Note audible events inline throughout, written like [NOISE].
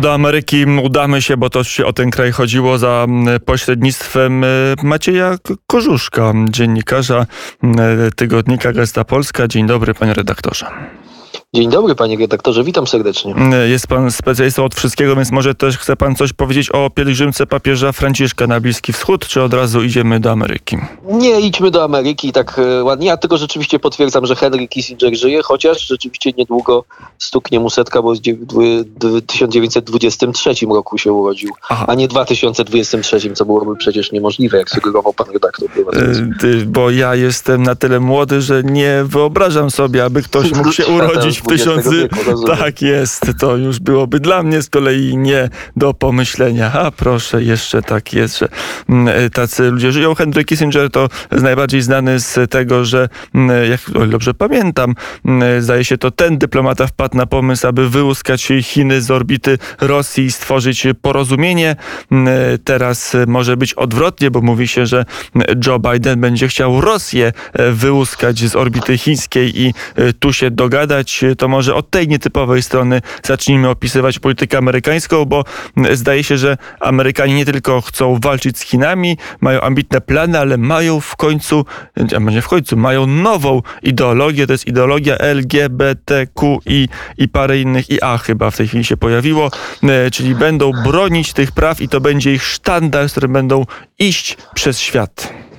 Do Ameryki udamy się, bo to się o ten kraj chodziło za pośrednictwem e, Macieja Korzuszka, dziennikarza tygodnika Gazeta Polska. Dzień dobry, panie redaktorze. Dzień dobry, panie redaktorze, witam serdecznie. Jest pan specjalistą od wszystkiego, więc może też chce pan coś powiedzieć o pielgrzymce papieża Franciszka na Bliski Wschód, czy od razu idziemy do Ameryki? Nie, idźmy do Ameryki tak e, ładnie. Ja tylko rzeczywiście potwierdzam, że Henry Kissinger żyje, chociaż rzeczywiście niedługo stuknie mu setka, bo w 1923 roku się urodził, Aha. a nie 2023, co byłoby przecież niemożliwe, jak sugerował pan redaktor. E, bo ja jestem na tyle młody, że nie wyobrażam sobie, aby ktoś mógł się [LAUGHS] urodzić w tysiący... tak jest, to już byłoby dla mnie z kolei nie do pomyślenia. A proszę, jeszcze tak jest, że mm, e, tacy ludzie żyją. Henry Kissinger to najbardziej znany z tego, że mm, jak dobrze pamiętam, mm, zdaje się to ten dyplomata wpadł na pomysł, aby wyłuskać Chiny z orbity Rosji i stworzyć porozumienie. Teraz może być odwrotnie, bo mówi się, że Joe Biden będzie chciał Rosję e, wyłuskać z orbity chińskiej i e, tu się dogadać to może od tej nietypowej strony zacznijmy opisywać politykę amerykańską, bo zdaje się, że Amerykanie nie tylko chcą walczyć z Chinami, mają ambitne plany, ale mają w końcu, a nie w końcu, mają nową ideologię, to jest ideologia LGBTQI i parę innych, i A chyba w tej chwili się pojawiło, e, czyli będą bronić tych praw i to będzie ich sztandar, z którym będą iść przez świat.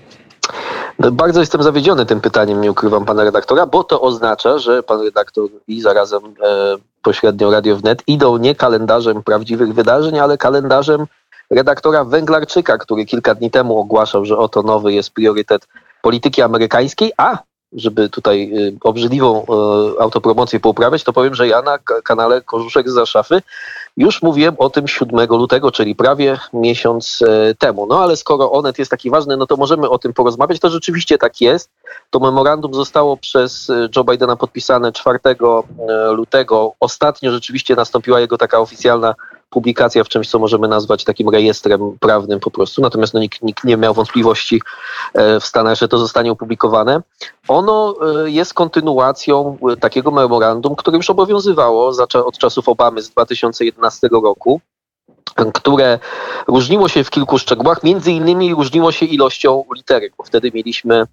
Bardzo jestem zawiedziony tym pytaniem, nie ukrywam pana redaktora, bo to oznacza, że pan redaktor i zarazem e, pośrednio Radio Wnet idą nie kalendarzem prawdziwych wydarzeń, ale kalendarzem redaktora Węglarczyka, który kilka dni temu ogłaszał, że oto nowy jest priorytet polityki amerykańskiej, a żeby tutaj y, obrzydliwą y, autopromocję pouprawiać, to powiem, że ja na kanale Korzuszek z Szafy już mówiłem o tym 7 lutego, czyli prawie miesiąc e, temu. No ale skoro Onet jest taki ważny, no to możemy o tym porozmawiać. To rzeczywiście tak jest. To memorandum zostało przez e, Joe Bidena podpisane 4 e, lutego. Ostatnio rzeczywiście nastąpiła jego taka oficjalna publikacja w czymś, co możemy nazwać takim rejestrem prawnym po prostu. Natomiast no, nikt, nikt nie miał wątpliwości w Stanach, że to zostanie opublikowane. Ono jest kontynuacją takiego memorandum, które już obowiązywało od czasów Obamy z 2011 2015 roku które różniło się w kilku szczegółach, między innymi różniło się ilością literek, bo wtedy mieliśmy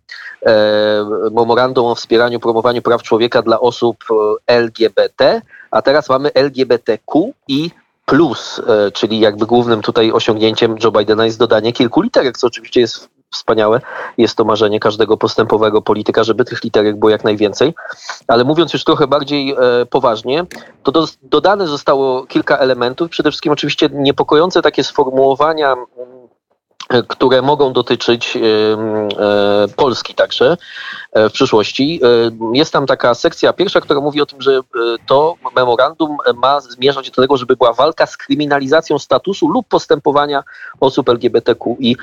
e, memorandum o wspieraniu, promowaniu praw człowieka dla osób e, LGBT, a teraz mamy LGBTQ i plus, e, czyli jakby głównym tutaj osiągnięciem Joe Bidena jest dodanie kilku literek, co oczywiście jest wspaniałe. Jest to marzenie każdego postępowego polityka, żeby tych literek było jak najwięcej. Ale mówiąc już trochę bardziej e, poważnie, to do, dodane zostało kilka elementów. Przede wszystkim oczywiście niepokojące takie sformułowania które mogą dotyczyć e, Polski także e, w przyszłości. E, jest tam taka sekcja pierwsza, która mówi o tym, że to memorandum ma zmierzać do tego, żeby była walka z kryminalizacją statusu lub postępowania osób LGBTQI+,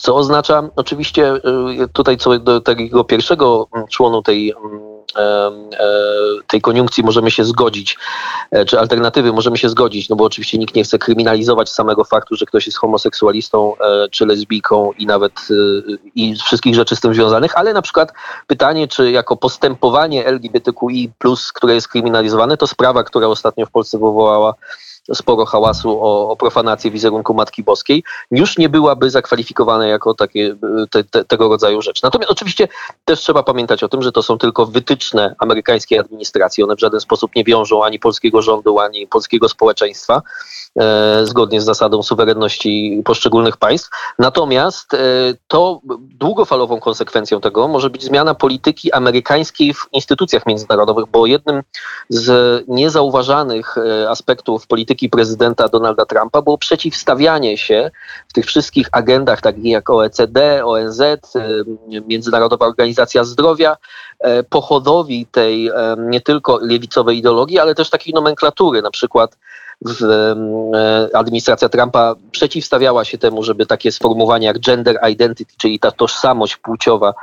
co oznacza oczywiście tutaj co do tego pierwszego członu tej tej koniunkcji możemy się zgodzić, e, czy alternatywy możemy się zgodzić, no bo oczywiście nikt nie chce kryminalizować samego faktu, że ktoś jest homoseksualistą e, czy lesbijką i nawet i wszystkich rzeczy z tym związanych, ale na przykład pytanie, czy jako postępowanie LGBTQI+, które jest kryminalizowane, to sprawa, która ostatnio w Polsce wywołała sporo hałasu o, o profanację wizerunku Matki Boskiej, już nie byłaby zakwalifikowana jako takie, te, te, tego rodzaju rzecz. Natomiast oczywiście też trzeba pamiętać o tym, że to są tylko wytyczne amerykańskiej administracji. One w żaden sposób nie wiążą ani polskiego rządu, ani polskiego społeczeństwa, e, zgodnie z zasadą suwerenności poszczególnych państw. Natomiast e, to długofalową konsekwencją tego może być zmiana polityki amerykańskiej w instytucjach międzynarodowych, bo jednym z niezauważanych e, aspektów polityki polityki prezydenta Donalda Trumpa było przeciwstawianie się w tych wszystkich agendach, takich jak OECD, ONZ, Międzynarodowa Organizacja Zdrowia, e, pochodowi tej nie tylko lewicowej ideologii, ale też takiej nomenklatury, na przykład administracja Trumpa przeciwstawiała się temu, żeby takie sformułowania jak gender identity, czyli ta tożsamość płciowa,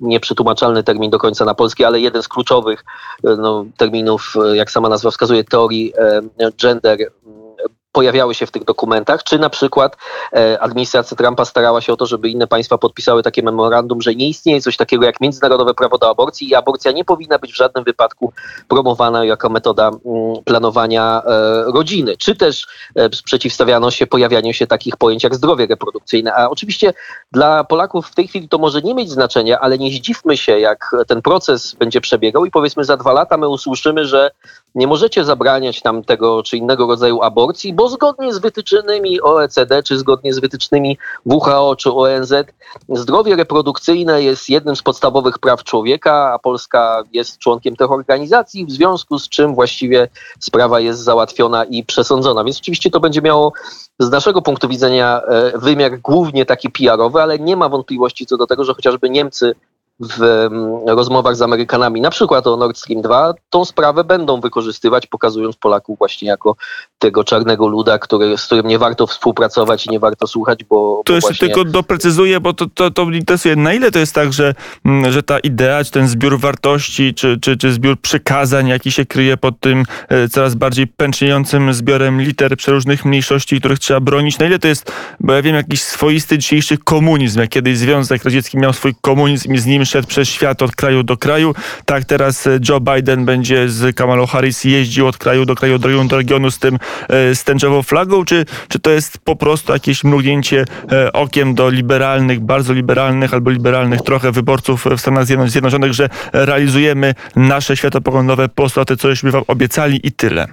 nieprzetłumaczalny termin do końca na polski, ale jeden z kluczowych no, terminów, jak sama nazwa wskazuje, teorii gender pojawiały się w tych dokumentach, czy na przykład e, administracja Trumpa starała się o to, żeby inne państwa podpisały takie memorandum, że nie istnieje coś takiego jak międzynarodowe prawo do aborcji i aborcja nie powinna być w żadnym wypadku promowana jako metoda mm, planowania e, rodziny, czy też e, przeciwstawiano się pojawianiu się takich pojęć jak zdrowie reprodukcyjne. A oczywiście dla Polaków w tej chwili to może nie mieć znaczenia, ale nie zdziwmy się, jak ten proces będzie przebiegał i powiedzmy za dwa lata my usłyszymy, że nie możecie zabraniać tam tego czy innego rodzaju aborcji, bo zgodnie z wytycznymi OECD, czy zgodnie z wytycznymi WHO czy ONZ, zdrowie reprodukcyjne jest jednym z podstawowych praw człowieka, a Polska jest członkiem tych organizacji, w związku z czym właściwie sprawa jest załatwiona i przesądzona. Więc oczywiście to będzie miało z naszego punktu widzenia e, wymiar głównie taki PR-owy, ale nie ma wątpliwości co do tego, że chociażby Niemcy w rozmowach z Amerykanami, na przykład o Nord Stream 2, tą sprawę będą wykorzystywać, pokazując Polaków właśnie jako tego czarnego luda, który, z którym nie warto współpracować i nie warto słuchać, bo... To bo jeszcze właśnie... tylko doprecyzuję, bo to, to, to mnie interesuje, na ile to jest tak, że, mm, że ta idea, czy ten zbiór wartości, czy, czy, czy zbiór przykazań, jaki się kryje pod tym e, coraz bardziej pęczniejącym zbiorem liter przeróżnych mniejszości, których trzeba bronić, na ile to jest, bo ja wiem, jakiś swoisty dzisiejszy komunizm, jak kiedyś Związek Radziecki miał swój komunizm i z nim szedł przez świat od kraju do kraju, tak teraz e, Joe Biden będzie z Kamalą Harris jeździł od kraju do kraju, od regionu do regionu z tym, e, z tęczową flagą, czy, czy to jest po prostu jakieś mrugnięcie e, okiem do liberalnych, bardzo liberalnych albo liberalnych trochę wyborców w Stanach Zjednoczonych, że realizujemy nasze światopoglądowe postulaty, co żeśmy wam obiecali i tyle.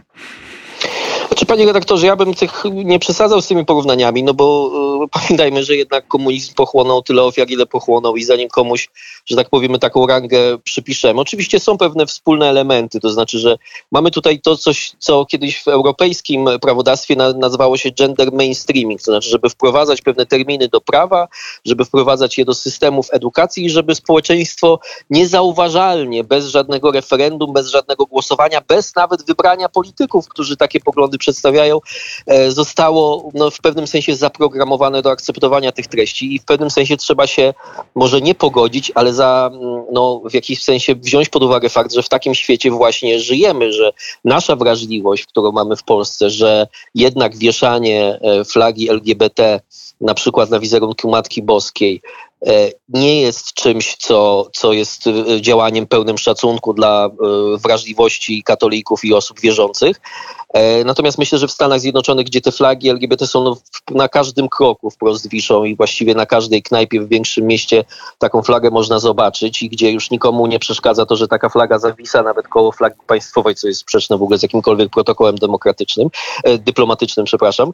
Znaczy, panie redaktorze, ja bym tych nie przesadzał z tymi porównaniami, no bo y, [LAUGHS] pamiętajmy, że jednak komunizm pochłonął tyle ofiar, ile pochłonął i zanim komuś, że tak powiemy, taką rangę przypiszemy. Oczywiście są pewne wspólne elementy, to znaczy, że mamy tutaj to coś, co kiedyś w europejskim prawodawstwie na, nazywało się gender mainstreaming, to znaczy, żeby wprowadzać pewne terminy do prawa, żeby wprowadzać je do systemów edukacji i żeby społeczeństwo niezauważalnie, bez żadnego referendum, bez żadnego głosowania, bez nawet wybrania polityków, którzy takie poglądy przedstawiają, e, zostało no, w pewnym sensie zaprogramowane do akceptowania tych treści i w pewnym sensie trzeba się może nie pogodzić, ale za, mm, no, w jakiś sensie wziąć pod uwagę fakt, że w takim świecie właśnie żyjemy, że nasza wrażliwość, którą mamy w Polsce, że jednak wieszanie e, flagi LGBT na przykład na wizerunku Matki Boskiej, nie jest czymś, co, co jest e, działaniem pełnym szacunku dla e, wrażliwości katolików i osób wierzących. Natomiast myślę, że w Stanach Zjednoczonych, gdzie te flagi LGBT są no, na każdym kroku wprost wiszą i właściwie na każdej knajpie w większym mieście taką flagę można zobaczyć i gdzie już nikomu nie przeszkadza to, że taka flaga zawisa nawet koło flagi państwowej, co jest sprzeczne w ogóle z jakimkolwiek protokołem demokratycznym, dyplomatycznym, przepraszam,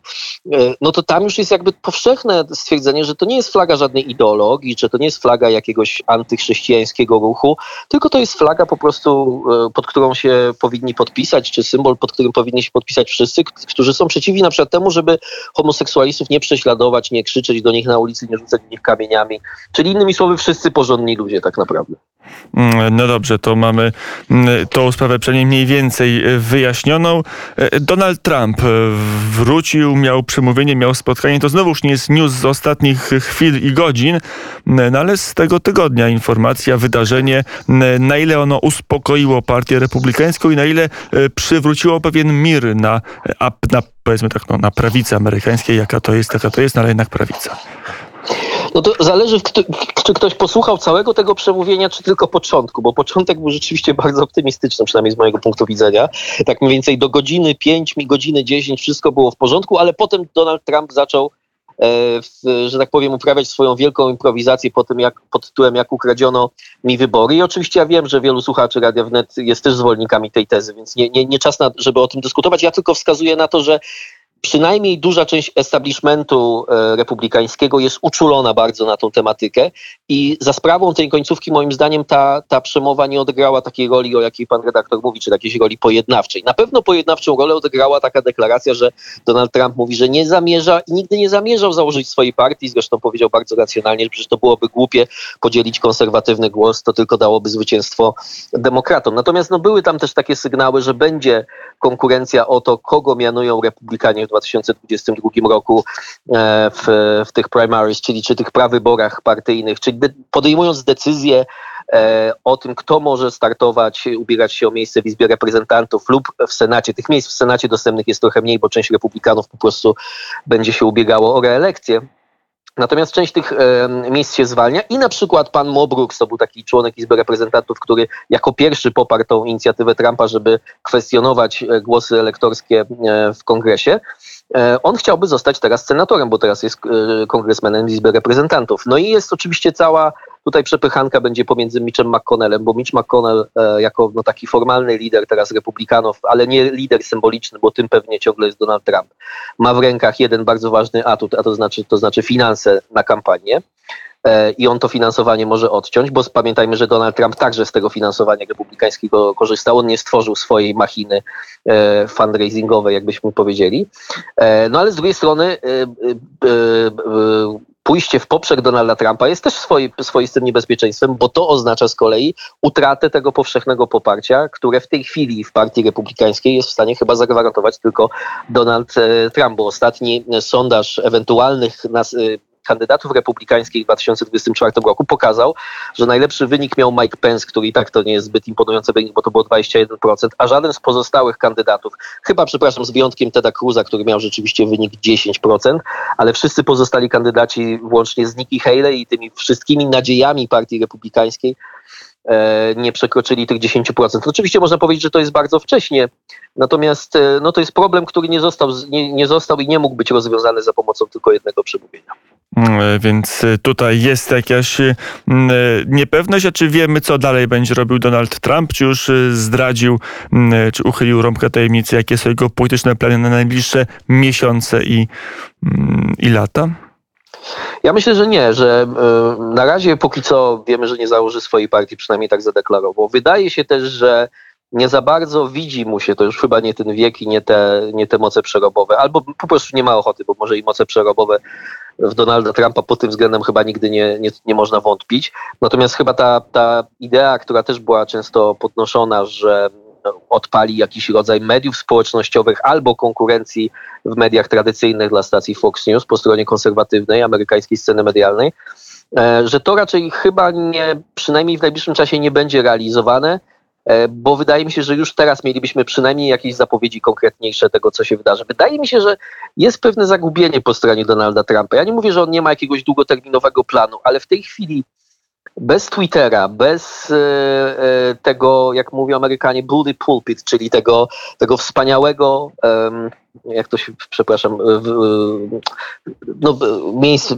no to tam już jest jakby powszechne stwierdzenie, że to nie jest flaga żadnej ideologii, ideologii, że to nie jest flaga jakiegoś antychrześcijańskiego ruchu, tylko to jest flaga po prostu, e, pod którą się powinni podpisać, czy symbol, pod którym powinni się podpisać wszyscy, którzy są przeciwni na przykład temu, żeby homoseksualistów nie prześladować, nie krzyczeć do nich na ulicy, nie rzucać do nich kamieniami. Czyli innymi słowy, wszyscy porządni ludzie tak naprawdę. Mm, no dobrze, to mamy mm, tą sprawę przynajmniej mniej więcej e, wyjaśnioną. E, Donald Trump wrócił, miał przemówienie, miał spotkanie. To znowuż nie jest news z ostatnich chwil i godzin, no ale z tego tygodnia informacja, wydarzenie, na ile ono uspokoiło partię republikańską i na ile e, przywróciło pewien mir na, na powiedzmy tak, no, na prawicy amerykańskiej, jaka to jest, jaka to jest, no, ale jednak prawica. No to zależy, czy ktoś posłuchał całego tego przemówienia, czy tylko początku, bo początek był rzeczywiście [LAUGHS] bardzo optymistyczny, przynajmniej z mojego punktu widzenia. Tak mniej więcej do godziny 5, godziny 10 wszystko było w porządku, ale potem Donald Trump zaczął E, w, że tak powiem, uprawiać swoją wielką improwizację po tym, jak, pod tytułem jak ukradziono mi wybory. I oczywiście ja wiem, że wielu słuchaczy Radia Wnet jest też zwolennikami tej tezy, więc nie, nie, nie czas, na, żeby o tym dyskutować. Ja tylko wskazuję na to, że przynajmniej duża część establishmentu e, republikańskiego jest uczulona bardzo na tą tematykę i za sprawą tej końcówki moim zdaniem ta, ta przemowa nie odegrała takiej roli, o jakiej pan redaktor mówi, czy jakiejś roli pojednawczej. Na pewno pojednawczą rolę odegrała taka deklaracja, że Donald Trump mówi, że nie zamierza i nigdy nie zamierzał założyć swojej partii, zresztą powiedział bardzo racjonalnie, że przecież to byłoby głupie podzielić konserwatywny głos, to tylko dałoby zwycięstwo demokratom. Natomiast no, były tam też takie sygnały, że będzie konkurencja o to, kogo mianują republikanie w 2022 roku e, w, w tych primaries, czyli czy tych prawyborach partyjnych, czyli podejmując decyzje o tym, kto może startować, ubierać się o miejsce w Izbie Reprezentantów lub w Senacie. Tych miejsc w Senacie dostępnych jest trochę mniej, bo część republikanów po prostu będzie się ubiegało o reelekcję. Natomiast część tych miejsc się zwalnia i na przykład pan Mo Brooks, to był taki członek Izby Reprezentantów, który jako pierwszy poparł tą inicjatywę Trumpa, żeby kwestionować e, głosy elektorskie e, w kongresie. E, on chciałby zostać teraz senatorem, bo teraz jest kongresmenem Izby Reprezentantów. No i jest oczywiście cała tutaj przepychanka będzie pomiędzy Mitchem McConnellem, bo Mitch McConnell e, jako no, taki formalny lider teraz republikanów, ale nie lider symboliczny, bo tym pewnie ciągle jest Donald Trump, ma w rękach jeden bardzo ważny atut, a to znaczy, to znaczy finanse na kampanię i on to finansowanie może odciąć, bo pamiętajmy, że Donald Trump także z tego finansowania republikańskiego korzystał. On nie stworzył swojej machiny fundraisingowej, jakbyśmy powiedzieli. No ale z drugiej strony pójście w poprzek Donalda Trumpa jest też swoi, swoistym niebezpieczeństwem, bo to oznacza z kolei utratę tego powszechnego poparcia, które w tej chwili w partii republikańskiej jest w stanie chyba zagwarantować tylko Donald Trump, bo ostatni sondaż ewentualnych nas, kandydatów republikańskich w 2024 roku pokazał, że najlepszy wynik miał Mike Pence, który i tak to nie jest zbyt imponujący wynik, bo to było 21%, a żaden z pozostałych kandydatów, chyba przepraszam, z wyjątkiem Teda Cruza, który miał rzeczywiście wynik 10%, ale wszyscy pozostali kandydaci, włącznie z Nikki Haley i tymi wszystkimi nadziejami partii republikańskiej, nie przekroczyli tych 10%. Oczywiście można powiedzieć, że to jest bardzo wcześnie, natomiast e, no, to jest problem, który nie został, nie, nie został i nie mógł być rozwiązany za pomocą tylko jednego przemówienia. Mm, więc y, tutaj jest jakaś mm, niepewność, a czy wiemy, co dalej będzie robił Donald Trump? Czy już zdradził, mm, czy uchylił rąbkę tajemnicy, jakie są jego polityczne plany na najbliższe miesiące i, i lata? Ja myślę, że nie, że na razie póki co wiemy, że nie założy swojej partii, przynajmniej tak zadeklarował. Wydaje się też, że nie za bardzo widzi mu się, to już chyba nie ten wiek i nie te, nie te moce przerobowe, albo po prostu nie ma ochoty, bo może i moce przerobowe w Donalda Trumpa pod tym względem chyba nigdy nie, nie, nie można wątpić. Natomiast chyba ta, ta idea, która też była często podnoszona, że odpali jakiś rodzaj mediów społecznościowych albo konkurencji w mediach tradycyjnych dla stacji Fox News po stronie konserwatywnej amerykańskiej sceny medialnej, e, że to raczej chyba nie, przynajmniej w najbliższym czasie nie będzie realizowane. E, bo wydaje mi się, że już teraz mielibyśmy przynajmniej jakieś zapowiedzi konkretniejsze tego, co się wydarzy. Wydaje mi się, że jest pewne zagubienie po stronie Donalda Trumpa. Ja nie mówię, że on nie ma jakiegoś długoterminowego planu, ale w tej chwili bez Twittera, bez e, e, tego, jak mówią Amerykanie, bully pulpit, czyli tego, tego wspaniałego, jak to się, przepraszam, no, miejsc,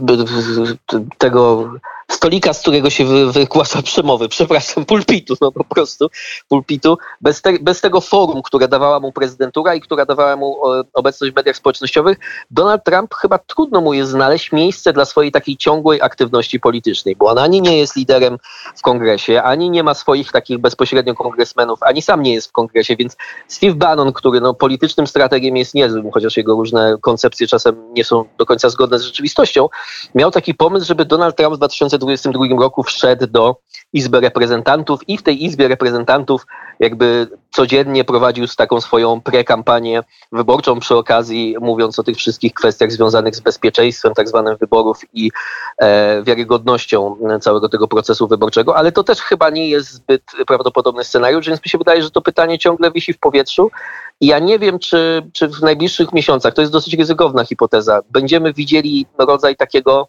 tego stolika, z którego się wy, wygłasza przemowy, [LAUGHS] przepraszam, pulpitu, no po prostu, pulpitu, bez, te, bez tego forum, które dawała mu prezydentura i która dawała mu obecność w mediach społecznościowych, Donald Trump chyba trudno mu jest znaleźć miejsce dla swojej takiej ciągłej aktywności politycznej, bo on ani nie jest liderem w kongresie, ani nie ma swoich takich bezpośrednio kongresmenów, ani sam nie jest w kongresie, więc Steve Bannon, który no, politycznym strategiem jest niezłym, chociaż jego różne koncepcje czasem nie są do końca zgodne z rzeczywistością, miał taki pomysł, żeby Donald Trump w 2000 2022 roku wszedł do Izby Reprezentantów i w tej Izbie Reprezentantów jakby codziennie prowadził taką swoją prekampanię wyborczą przy okazji, mówiąc o tych wszystkich kwestiach związanych z bezpieczeństwem tak zwanym wyborów i e, wiarygodnością całego tego procesu wyborczego, ale to też chyba nie jest zbyt prawdopodobny scenariusz, więc mi się wydaje, że to pytanie ciągle wisi w powietrzu. I ja nie wiem, czy, czy w najbliższych miesiącach, to jest dosyć ryzykowna hipoteza, będziemy widzieli rodzaj takiego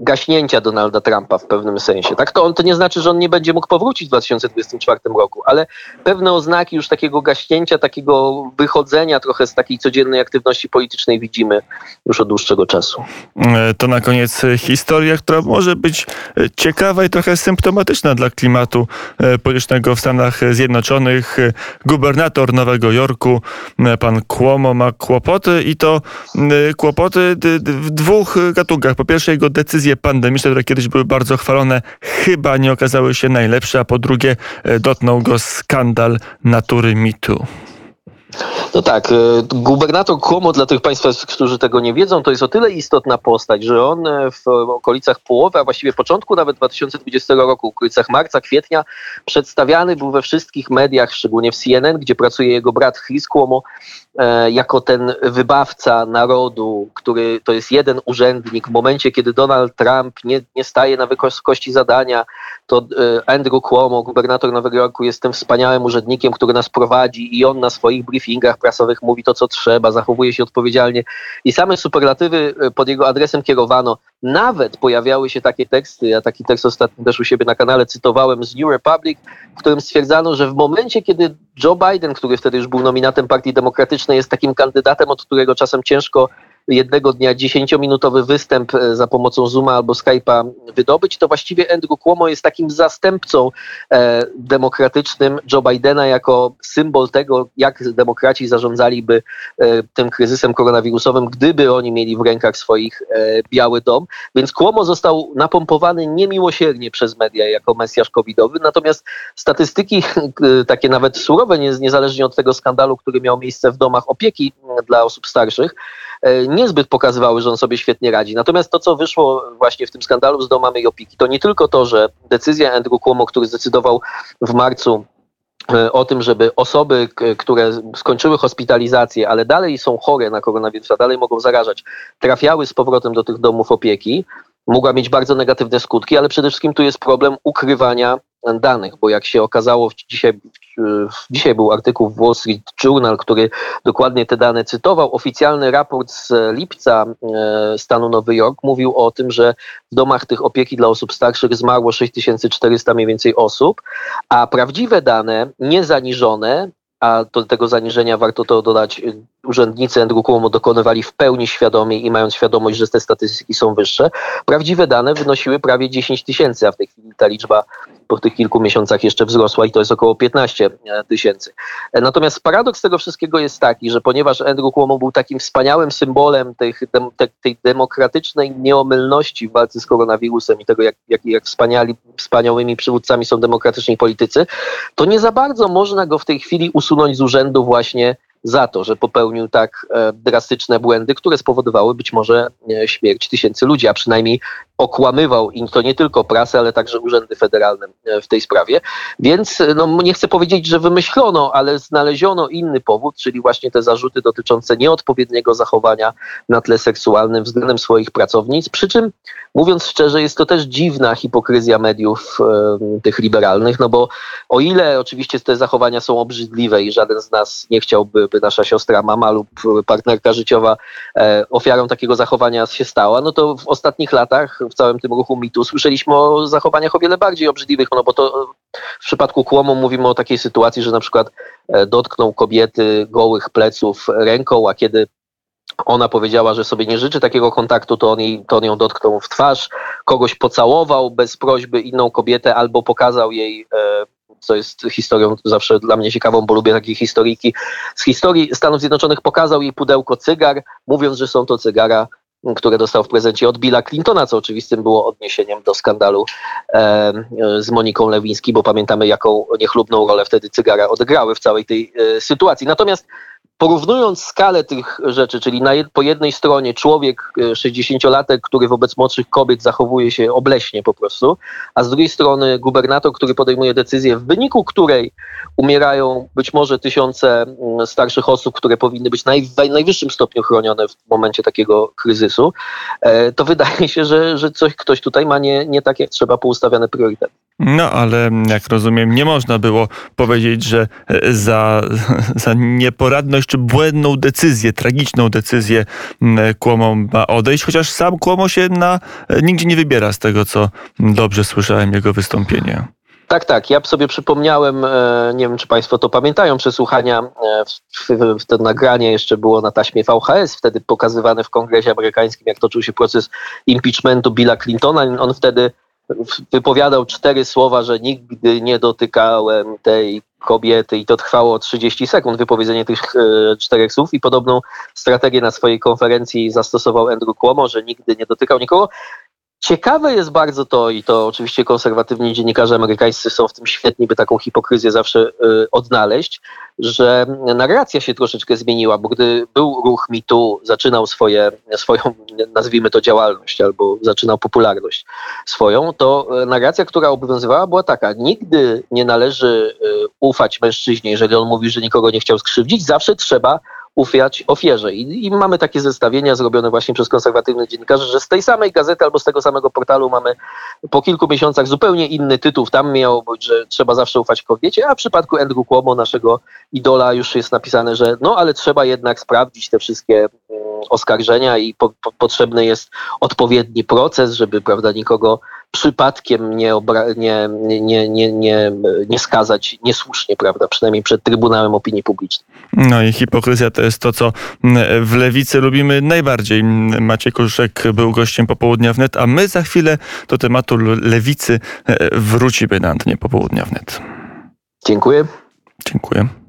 gaśnięcia Donalda Trumpa w pewnym sensie. Tak, to, on, to nie znaczy, że on nie będzie mógł powrócić w 2024 roku, ale pewne oznaki już takiego gaśnięcia, takiego wychodzenia trochę z takiej codziennej aktywności politycznej widzimy już od dłuższego czasu. E, to na koniec historia, która może być e, ciekawa i trochę symptomatyczna dla klimatu e, politycznego w Stanach Zjednoczonych. Gubernator Nowego Jorku, pan Cuomo ma kłopoty i to kłopoty w dwóch gatunkach. Po pierwsze jego decyzje decyzje pandemiczne, które kiedyś były bardzo chwalone, chyba nie okazały się najlepsze, a po drugie e, dotknął go skandal natury mitu. No tak, e, gubernator Cuomo, dla tych Państwa, którzy tego nie wiedzą, to jest o tyle istotna postać, że on e, w okolicach połowy, a właściwie początku nawet 2020 roku, w okolicach marca, kwietnia, przedstawiany był we wszystkich mediach, szczególnie w CNN, gdzie pracuje jego brat Chris Cuomo, jako ten wybawca narodu, który to jest jeden urzędnik, w momencie, kiedy Donald Trump nie, nie staje na wysokości zadania, to e, Andrew Cuomo, gubernator Nowego Jorku, jest tym wspaniałym urzędnikiem, który nas prowadzi i on na swoich briefingach prasowych mówi to, co trzeba, zachowuje się odpowiedzialnie i same superlatywy e, pod jego adresem kierowano. Nawet pojawiały się takie teksty, ja taki tekst ostatnio też u siebie na kanale cytowałem z New Republic, w którym stwierdzano, że w momencie, kiedy Joe Biden, który wtedy już był nominatem Partii Demokratycznej, jest takim kandydatem, od którego czasem ciężko jednego dnia dziesięciominutowy występ e, za pomocą Zooma albo Skype'a wydobyć, to właściwie Andrew Cuomo jest takim zastępcą e, demokratycznym Joe Bidena jako symbol tego, jak demokraci zarządzaliby e, tym kryzysem koronawirusowym, gdyby oni mieli w rękach swoich e, Biały Dom. Więc Cuomo został napompowany niemiłosiernie przez media jako mesjasz covidowy, natomiast statystyki e, takie nawet surowe, niezależnie od tego skandalu, który miał miejsce w domach opieki dla osób starszych, niezbyt pokazywały, że on sobie świetnie radzi. Natomiast to, co wyszło właśnie w tym skandalu z domami i to nie tylko to, że decyzja Andrew Cuomo, który zdecydował w marcu e, o tym, żeby osoby, które skończyły hospitalizację, ale dalej są chore na koronawirusa, dalej mogą zarażać, trafiały z powrotem do tych domów opieki, mogła mieć bardzo negatywne skutki, ale przede wszystkim tu jest problem ukrywania danych, bo jak się okazało, dzisiaj, dzisiaj był artykuł w Wall Street Journal, który dokładnie te dane cytował. Oficjalny raport z lipca e, stanu Nowy Jork mówił o tym, że w domach tych opieki dla osób starszych zmarło 6400 mniej więcej osób, a prawdziwe dane, niezaniżone, a do tego zaniżenia warto to dodać, urzędnicy Andrew Cuomo dokonywali w pełni świadomie i mając świadomość, że te statystyki są wyższe. Prawdziwe dane wynosiły prawie 10 tysięcy, a w tej chwili ta liczba po tych kilku miesiącach jeszcze wzrosła i to jest około 15 e, tysięcy. E, natomiast paradoks tego wszystkiego jest taki, że ponieważ Andrew Cuomo był takim wspaniałym symbolem tej, tej demokratycznej nieomylności w walce z koronawirusem i tego, jak, jak, jak wspaniali, wspaniałymi przywódcami są demokratyczni politycy, to nie za bardzo można go w tej chwili usunąć z urzędu właśnie za to, że popełnił tak e, drastyczne błędy, które spowodowały być może śmierć tysięcy ludzi, a przynajmniej okłamywał i to nie tylko prasę, ale także urzędy federalne e, w tej sprawie. Więc no, nie chcę powiedzieć, że wymyślono, ale znaleziono inny powód, czyli właśnie te zarzuty dotyczące nieodpowiedniego zachowania na tle seksualnym względem swoich pracownic. Przy czym, mówiąc szczerze, jest to też dziwna hipokryzja mediów e, tych liberalnych, no bo o ile oczywiście te zachowania są obrzydliwe i żaden z nas nie chciałby, by nasza siostra, mama lub partnerka życiowa e, ofiarą takiego zachowania się stała, no to w ostatnich latach w całym tym ruchu mitu słyszeliśmy o zachowaniach o wiele bardziej obrzydliwych, no bo to w przypadku kłomu mówimy o takiej sytuacji, że na przykład e, dotknął kobiety gołych pleców ręką, a kiedy ona powiedziała, że sobie nie życzy takiego kontaktu, to on, jej, to on ją dotknął w twarz, kogoś pocałował bez prośby inną kobietę albo pokazał jej e, co jest historią zawsze dla mnie ciekawą, bo lubię takie historyjki. Z historii Stanów Zjednoczonych pokazał jej pudełko cygar, mówiąc, że są to cygara które dostał w prezencie od Billa Clintona, co oczywistym było odniesieniem do skandalu e, z Moniką Lewiński, bo pamiętamy, jaką niechlubną rolę wtedy cygara odegrały w całej tej e, sytuacji. Natomiast porównując skalę tych rzeczy, czyli na, po jednej stronie człowiek 60-latek, e, który wobec młodszych kobiet zachowuje się obleśnie po prostu, a z drugiej strony gubernator, który podejmuje decyzję, w wyniku której umierają być może tysiące mm, starszych osób, które powinny być naj, w najwyższym stopniu chronione w momencie takiego kryzysu, e, to wydaje się, że, że coś, ktoś tutaj ma nie, nie tak jak trzeba poustawiane priorytety. No, ale jak rozumiem, nie można było powiedzieć, że e, za, [LAUGHS] za nieporadność czy błędną decyzję, tragiczną decyzję Kłomo ma odejść, chociaż sam Kłomo się na, e, nigdzie nie wybiera z tego, co dobrze słyszałem jego wystąpienie. Tak, tak. Ja sobie przypomniałem, e, nie wiem czy Państwo to pamiętają, przesłuchania, w, to nagranie jeszcze było na taśmie VHS, wtedy pokazywane w kongresie amerykańskim, jak toczył się proces impeachmentu Billa Clintona. On wtedy wypowiadał cztery słowa, że nigdy nie dotykałem tej kobiety i to trwało 30 sekund, wypowiedzenie tych e, czterech słów i podobną strategię na swojej konferencji zastosował Andrew Cuomo, że nigdy nie dotykał nikogo. Ciekawe jest bardzo to, i to oczywiście konserwatywni dziennikarze amerykańscy są w tym świetni, by taką hipokryzję zawsze y, odnaleźć, że narracja się troszeczkę zmieniła, bo gdy był ruch MeToo, zaczynał swoje, swoją, nazwijmy to działalność, albo zaczynał popularność swoją, to narracja, która obowiązywała, była taka: nigdy nie należy y, ufać mężczyźnie, jeżeli on mówi, że nikogo nie chciał skrzywdzić, zawsze trzeba ufiać ofierze. I, I mamy takie zestawienia zrobione właśnie przez konserwatywnych dziennikarzy, że z tej samej gazety albo z tego samego portalu mamy po kilku miesiącach zupełnie inny tytuł. Tam miało być, że trzeba zawsze ufać kobiecie, a w przypadku Andrew Cuomo, naszego idola, już jest napisane, że no ale trzeba jednak sprawdzić te wszystkie mm, oskarżenia i po, po, potrzebny jest odpowiedni proces, żeby prawda, nikogo przypadkiem nie, nie, nie, nie, nie, nie skazać niesłusznie, prawda, przynajmniej przed Trybunałem Opinii Publicznej. No i hipokryzja to jest to, co w lewicy lubimy najbardziej. Maciej Kożuszek był gościem popołudnia wnet, a my za chwilę do tematu lewicy e, wrócimy na antenie popołudnia wnet. Dziękuję. Dziękuję.